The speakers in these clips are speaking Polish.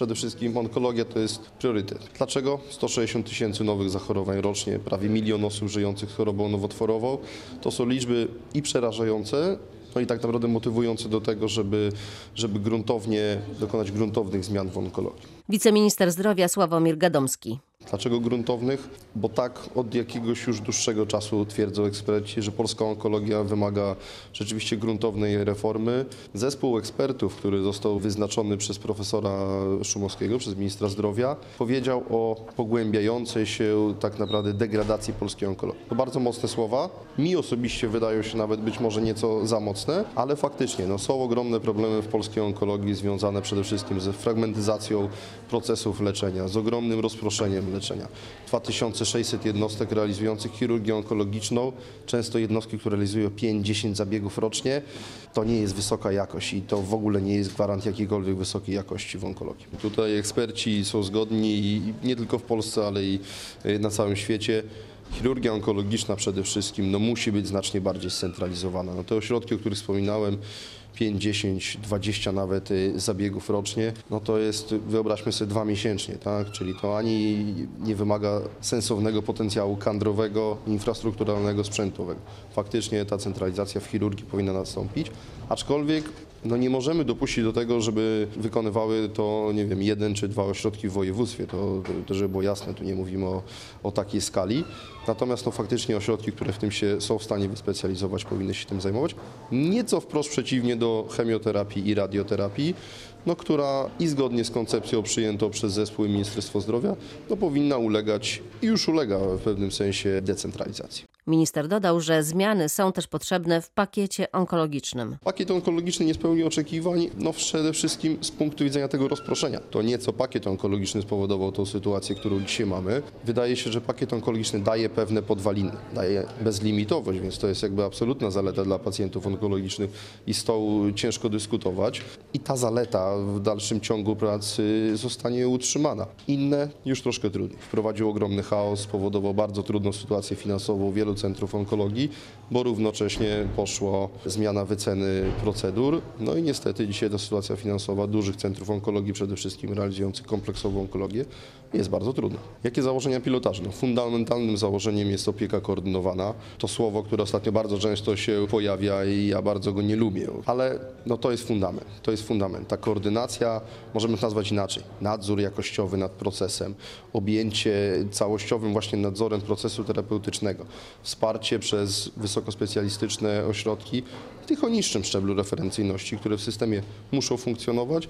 Przede wszystkim onkologia to jest priorytet. Dlaczego? 160 tysięcy nowych zachorowań rocznie, prawie milion osób żyjących z chorobą nowotworową. To są liczby i przerażające, no i tak naprawdę motywujące do tego, żeby, żeby gruntownie dokonać gruntownych zmian w onkologii. Wiceminister zdrowia Sławomir Gadomski. Dlaczego gruntownych? Bo tak od jakiegoś już dłuższego czasu twierdzą eksperci, że polska onkologia wymaga rzeczywiście gruntownej reformy. Zespół ekspertów, który został wyznaczony przez profesora Szumowskiego, przez ministra zdrowia, powiedział o pogłębiającej się tak naprawdę degradacji polskiej onkologii. To bardzo mocne słowa. Mi osobiście wydają się nawet być może nieco za mocne, ale faktycznie no, są ogromne problemy w polskiej onkologii związane przede wszystkim ze fragmentyzacją procesów leczenia, z ogromnym rozproszeniem leczenia. 2600 jednostek realizujących chirurgię onkologiczną, często jednostki, które realizują 5-10 zabiegów rocznie, to nie jest wysoka jakość i to w ogóle nie jest gwarant jakiejkolwiek wysokiej jakości w onkologii. Tutaj eksperci są zgodni i nie tylko w Polsce, ale i y, na całym świecie. Chirurgia onkologiczna przede wszystkim no, musi być znacznie bardziej scentralizowana. No, te ośrodki, o których wspominałem, 5, 10, 20 nawet y, zabiegów rocznie, no to jest, wyobraźmy sobie, dwa miesięcznie, tak? Czyli to ani nie wymaga sensownego potencjału kadrowego, infrastrukturalnego, sprzętowego. Faktycznie ta centralizacja w chirurgii powinna nastąpić, aczkolwiek no nie możemy dopuścić do tego, żeby wykonywały to, nie wiem, jeden czy dwa ośrodki w województwie. To, to żeby było jasne, tu nie mówimy o, o takiej skali. Natomiast no, faktycznie ośrodki, które w tym się są w stanie wyspecjalizować, powinny się tym zajmować. Nieco wprost przeciwnie do chemioterapii i radioterapii, no, która i zgodnie z koncepcją przyjętą przez zespół i Ministerstwo Zdrowia, no, powinna ulegać i już ulega w pewnym sensie decentralizacji. Minister dodał, że zmiany są też potrzebne w pakiecie onkologicznym. Pakiet onkologiczny nie spełnił oczekiwań, no przede wszystkim z punktu widzenia tego rozproszenia. To nieco pakiet onkologiczny spowodował tą sytuację, którą dzisiaj mamy. Wydaje się, że pakiet onkologiczny daje pewne podwaliny, daje bezlimitowość, więc to jest jakby absolutna zaleta dla pacjentów onkologicznych i z tą ciężko dyskutować. I ta zaleta w dalszym ciągu pracy zostanie utrzymana. Inne już troszkę trudniej. Wprowadził ogromny chaos, spowodował bardzo trudną sytuację finansową wielu centrów onkologii, bo równocześnie poszło zmiana wyceny procedur. No i niestety dzisiaj ta sytuacja finansowa dużych centrów onkologii, przede wszystkim realizujących kompleksową onkologię, jest bardzo trudna. Jakie założenia pilotażne? No, fundamentalnym założeniem jest opieka koordynowana. To słowo, które ostatnio bardzo często się pojawia i ja bardzo go nie lubię, ale no to jest fundament. To jest fundament. Ta koordynacja, możemy to nazwać inaczej. Nadzór jakościowy nad procesem, objęcie całościowym właśnie nadzorem procesu terapeutycznego, wsparcie przez wysokospecjalistyczne ośrodki, tych o niższym szczeblu referencyjności, które w systemie muszą funkcjonować,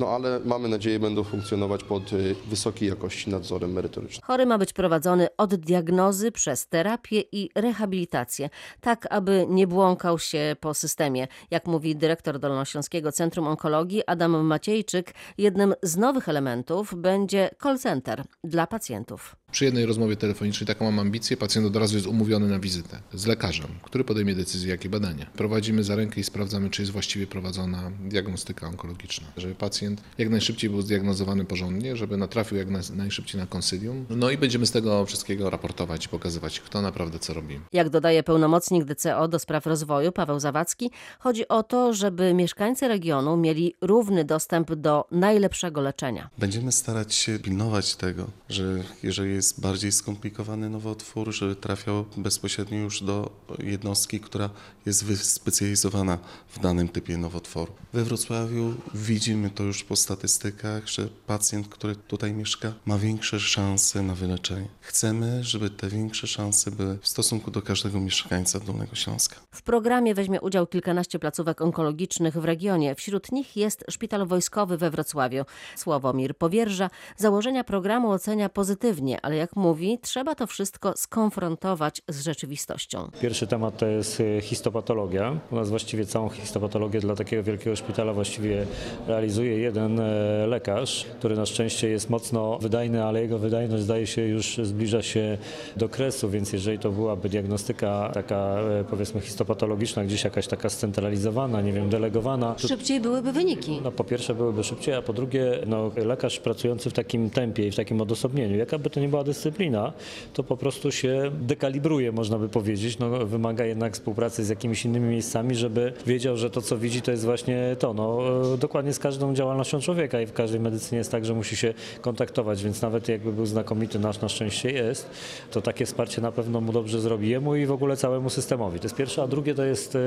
no ale mamy nadzieję będą funkcjonować pod y, wysokiej jakości nadzorem merytorycznym. Chory ma być prowadzony od diagnozy przez terapię i rehabilitację, tak aby nie błąkał się po systemie. Jak mówi dyrektor Dolnośląskiego Centrum Onkologii Adam Maciejczyk, jednym z nowych elementów będzie call center dla pacjentów. Przy jednej rozmowie telefonicznej taką mam ambicję, pacjent od razu jest umówiony na wizytę z lekarzem, który podejmie decyzję, jakie badania. Prowadzimy za rękę i sprawdzamy, czy jest właściwie prowadzona diagnostyka onkologiczna. Żeby pacjent jak najszybciej był zdiagnozowany porządnie, żeby natrafił jak naj- najszybciej na konsylium. No i będziemy z tego wszystkiego raportować i pokazywać, kto naprawdę co robi. Jak dodaje pełnomocnik DCO do spraw rozwoju Paweł Zawadzki, chodzi o to, żeby mieszkańcy regionu mieli równy dostęp do najlepszego leczenia. Będziemy starać się pilnować tego, że jeżeli jest bardziej skomplikowany nowotwór, żeby trafiał bezpośrednio już do jednostki, która jest wyspecjalizowana w danym typie nowotworu. We Wrocławiu widzimy to już po statystykach, że pacjent, który tutaj mieszka, ma większe szanse na wyleczenie. Chcemy, żeby te większe szanse były w stosunku do każdego mieszkańca Dolnego Śląska. W programie weźmie udział kilkanaście placówek onkologicznych w regionie. Wśród nich jest Szpital Wojskowy we Wrocławiu. Sławomir Powierża założenia programu ocenia pozytywnie, ale jak mówi, trzeba to wszystko skonfrontować z rzeczywistością. Pierwszy temat to jest y, histopatologia. U nas właściwie całą histopatologię dla takiego wielkiego szpitala właściwie realizuje jeden e, lekarz, który na szczęście jest mocno wydajny, ale jego wydajność zdaje się już zbliża się do kresu, więc jeżeli to byłaby diagnostyka taka e, powiedzmy histopatologiczna, gdzieś jakaś taka scentralizowana, nie wiem, delegowana, to Szybciej byłyby wyniki. no, po pierwsze byłyby szybciej, a po drugie no, lekarz pracujący w takim tempie i w takim odosobnieniu, jaka by to nie była dyscyplina, to po prostu się dekalibruje, można by powiedzieć. No, wymaga jednak współpracy z jakimiś innymi miejscami, żeby wiedział, że to co widzi to jest właśnie to. No, e, dokładnie z każdą działalnością działalnością człowieka i w każdej medycynie jest tak, że musi się kontaktować, więc nawet jakby był znakomity, nasz na szczęście jest, to takie wsparcie na pewno mu dobrze zrobi jemu i w ogóle całemu systemowi. To jest pierwsze, a drugie to jest e,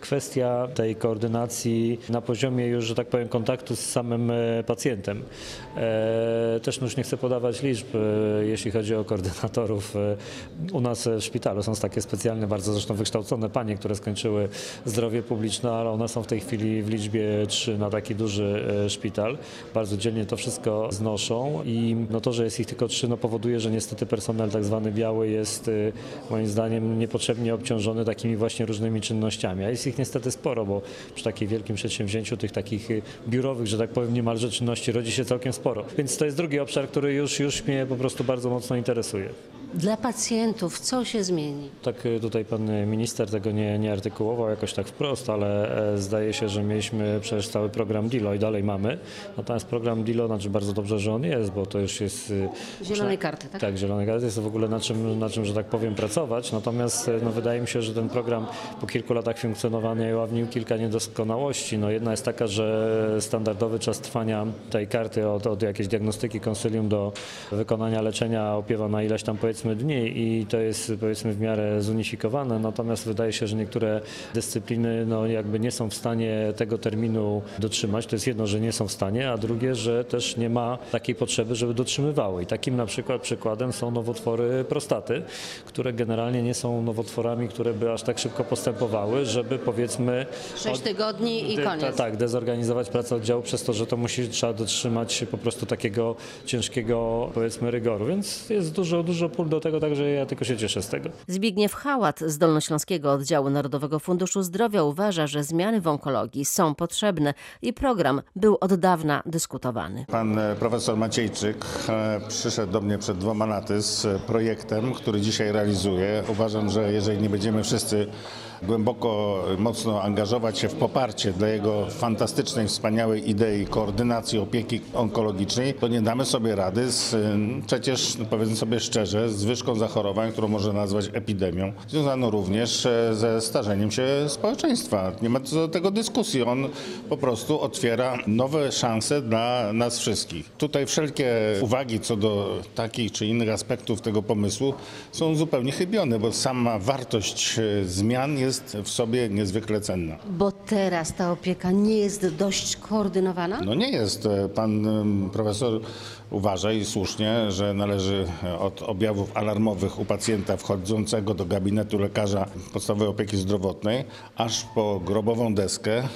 kwestia tej koordynacji na poziomie już, że tak powiem, kontaktu z samym e, pacjentem. E, Też już nie chcę podawać liczb, e, jeśli chodzi o koordynatorów. U nas w szpitalu są takie specjalne, bardzo zresztą wykształcone panie, które skończyły zdrowie publiczne, ale one są w tej chwili w liczbie trzy na taki duży szpital. Bardzo dzielnie to wszystko znoszą i no to, że jest ich tylko trzy, no powoduje, że niestety personel tak zwany biały jest e, moim zdaniem niepotrzebnie obciążony takimi właśnie różnymi czynnościami. A jest ich niestety sporo, bo przy takim wielkim przedsięwzięciu tych takich e, biurowych, że tak powiem, niemalże czynności rodzi się całkiem sporo. Więc to jest drugi obszar, który już, już mnie po prostu bardzo mocno interesuje. Dla pacjentów co się zmieni? Tak y, tutaj pan minister tego nie, nie artykułował jakoś tak wprost, ale e, zdaje się, że mieliśmy przecież cały program DILO i dalej mamy. Natomiast program DILO, znaczy bardzo dobrze, że on jest, bo to już jest... y, Zielonej karty, tak? Tak, zielonej karty jest to w ogóle na czym, na czym, że tak powiem, pracować. Natomiast no, wydaje mi się, że ten program po kilku latach funkcjonowania ujawnił kilka niedoskonałości. No, jedna jest taka, że standardowy czas trwania tej karty od, od jakiejś diagnostyki konsylium do wykonania leczenia opiewa na ileś tam powiedzmy dni i to jest powiedzmy w miarę zunifikowane. Natomiast wydaje się, że niektóre dyscypliny no, jakby nie są w stanie tego terminu dotrzymać. To jest jedno, że nie są w stanie, a drugie, że też nie ma takiej potrzeby, żeby dotrzymywały. I takim na przykład przykładem są nowotwory prostaty, które generalnie nie są nowotworami, które by aż tak szybko postępowały, żeby powiedzmy Sześć tygodni i koniec. ta- Tak, dezorganizować pracę oddziału przez to, że to musi, trzeba dotrzymać po prostu takiego ciężkiego powiedzmy rygoru. Więc jest dużo, dużo pól do tego, także ja tylko się cieszę z tego. Zbigniew Hałat z Dolnośląskiego Oddziału Narodowego Funduszu Zdrowia uważa, że zmiany w onkologii są potrzebne i program był od dawna dyskutowany. Pan e, profesor Maciejczyk e, przyszedł do mnie przed dwoma laty z e, projektem, który dzisiaj realizuję. Uważam, że jeżeli nie będziemy wszyscy głęboko, mocno angażować się w poparcie dla jego fantastycznej, wspaniałej idei koordynacji opieki onkologicznej, to nie damy sobie rady z, przecież, no powiedzmy sobie szczerze, z wyżką zachorowań, którą można nazwać epidemią, związaną również e, ze starzeniem się społeczeństwa. Nie ma co do tego dyskusji. On po prostu otwiera nowe szanse dla nas wszystkich. Tutaj wszelkie uwagi co do takich czy innych aspektów tego pomysłu są zupełnie chybione, bo sama wartość e, zmian jest w sobie niezwykle cenna. Bo teraz ta opieka nie jest dość koordynowana? No nie jest. E, Pan profesor uważa i słusznie, że należy od objawów alarmowych u pacjenta wchodzącego do gabinetu lekarza podstawowej opieki zdrowotnej, aż po grobową deskę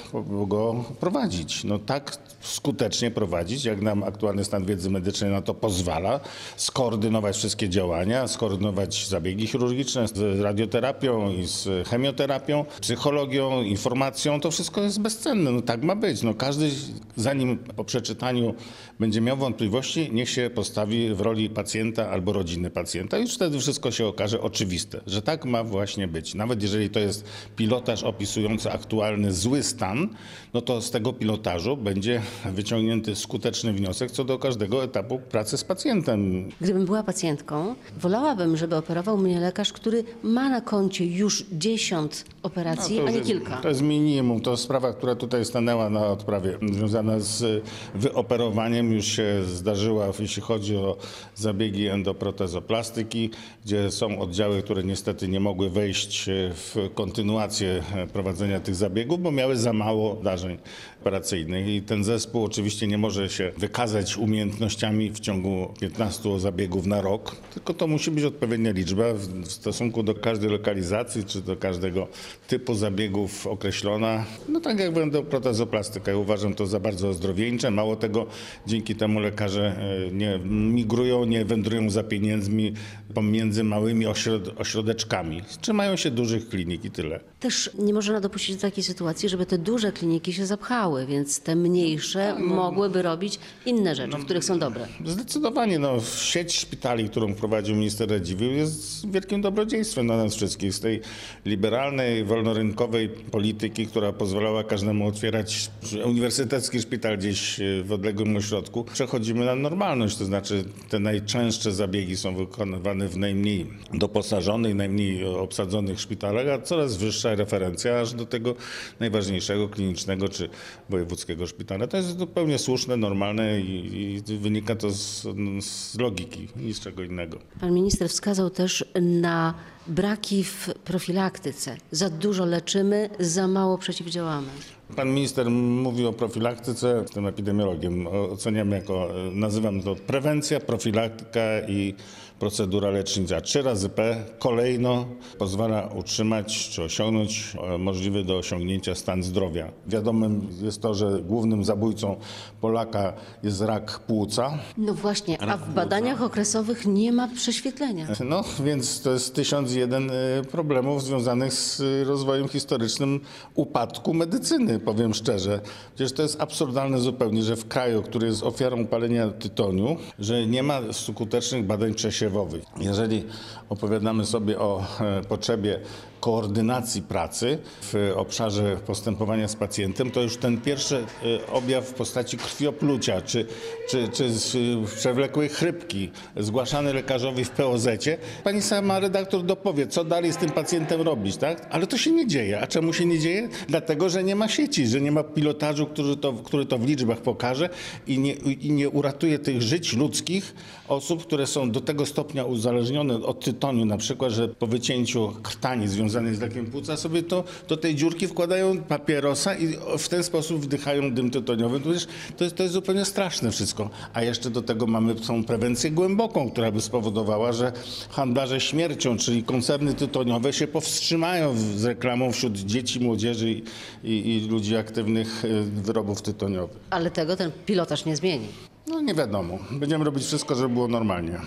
go prowadzić. No tak skutecznie prowadzić, jak nam aktualny stan wiedzy medycznej na to pozwala, skoordynować wszystkie działania, skoordynować zabiegi chirurgiczne z radioterapią i z chemioterapią, psychologią, informacją, to wszystko jest bezcenne. No tak ma być. No każdy, zanim po przeczytaniu będzie miał wątpliwości, niech się postawi w roli pacjenta albo rodziny pacjenta. Już wtedy wszystko się okaże oczywiste, że tak ma właśnie być. Nawet jeżeli to jest pilotaż opisujący aktualny zły stan, no to z tego pilotażu będzie wyciągnięty skuteczny wniosek co do każdego etapu pracy z pacjentem. Gdybym była pacjentką, wolałabym, żeby operował mnie lekarz, który ma na koncie już 10 operacji, No, a nie kilka. To jest minimum. To sprawa, która tutaj stanęła na odprawie, związana z wyoperowaniem, już się zdarzyła, jeśli chodzi o zabiegi endoprotezoplastyki, gdzie są oddziały, które niestety nie mogły wejść w kontynuację prowadzenia tych zabiegów, bo miały za mało zdarzeń operacyjnych. I ten zespół oczywiście nie może się wykazać umiejętnościami w ciągu 15 zabiegów na rok, tylko to musi być odpowiednia liczba w stosunku do każdej lokalizacji czy do każdego typu zabiegów określona. No tak jak będą protezoplastyka. Ja uważam to za bardzo ozdrowieńcze. Mało tego, dzięki temu lekarze e, nie migrują, nie wędrują za pieniędzmi pomiędzy małymi ośrod- ośrodeczkami. Trzymają się dużych klinik i tyle. Też nie można dopuścić do takiej sytuacji, żeby te duże kliniki się zapchały, więc te mniejsze No, mogłyby robić inne rzeczy, w których są dobre. Zdecydowanie no, sieć szpitali, którą prowadził minister Radziwiłł jest wielkim dobrodziejstwem dla nas wszystkich. Z tej liberalnej normalnej, wolnorynkowej polityki, która pozwalała każdemu otwierać uniwersytecki szpital gdzieś e, w odległym ośrodku, przechodzimy na normalność. To znaczy te najczęstsze zabiegi są wykonywane w najmniej doposażonych, najmniej obsadzonych szpitalach, a coraz wyższa referencja aż do tego najważniejszego klinicznego czy wojewódzkiego szpitala. To jest zupełnie słuszne, normalne i, i wynika to z, z logiki, nic czego innego. Pan minister wskazał też na braki w profilaktyce. Za dużo leczymy, za mało przeciwdziałamy. Pan minister mówi o profilaktyce, jestem epidemiologiem, oceniam jako, nazywam to prewencja, profilaktyka i procedura lecznicza. Trzy razy P kolejno pozwala utrzymać czy osiągnąć e, możliwy do osiągnięcia stan zdrowia. Wiadomym jest to, że głównym zabójcą Polaka jest rak płuca. No właśnie, a w badaniach okresowych nie ma prześwietlenia. No, więc to jest tysiąc jeden e, problemów związanych z e, rozwojem historycznym upadku medycyny, powiem szczerze. Przecież to jest absurdalne zupełnie, że w kraju, który jest ofiarą palenia tytoniu, że nie ma skutecznych badań Jeżeli opowiadamy sobie o e, potrzebie koordynacji pracy w obszarze postępowania z pacjentem, to już ten pierwszy e, objaw w postaci krwioplucia czy, czy, czy e, przewlekłej chrypki zgłaszany lekarzowi w POZ-cie, pani sama redaktor dopowie, co dalej z tym pacjentem robić, tak? Ale to się nie dzieje. A czemu się nie dzieje? Dlatego, że nie ma sieci, że nie ma pilotażu, który to, który to w liczbach pokaże i nie, i nie uratuje tych żyć ludzkich osób, które są do tego stopnia uzależnione od tytoniu, na przykład, że po wycięciu krtani związanej z rakiem płuca sobie to do tej dziurki wkładają papierosa i w ten sposób wdychają dym tytoniowy. To jest, to jest, to jest zupełnie straszne wszystko. A jeszcze do tego mamy tą prewencję głęboką, która by spowodowała, że handlarze śmiercią, czyli koncerny tytoniowe się powstrzymają z reklamą wśród dzieci, młodzieży i, i, i ludzi aktywnych y, wyrobów tytoniowych. Ale tego ten pilotaż nie zmieni. No nie wiadomo. Będziemy robić wszystko, żeby było normalnie.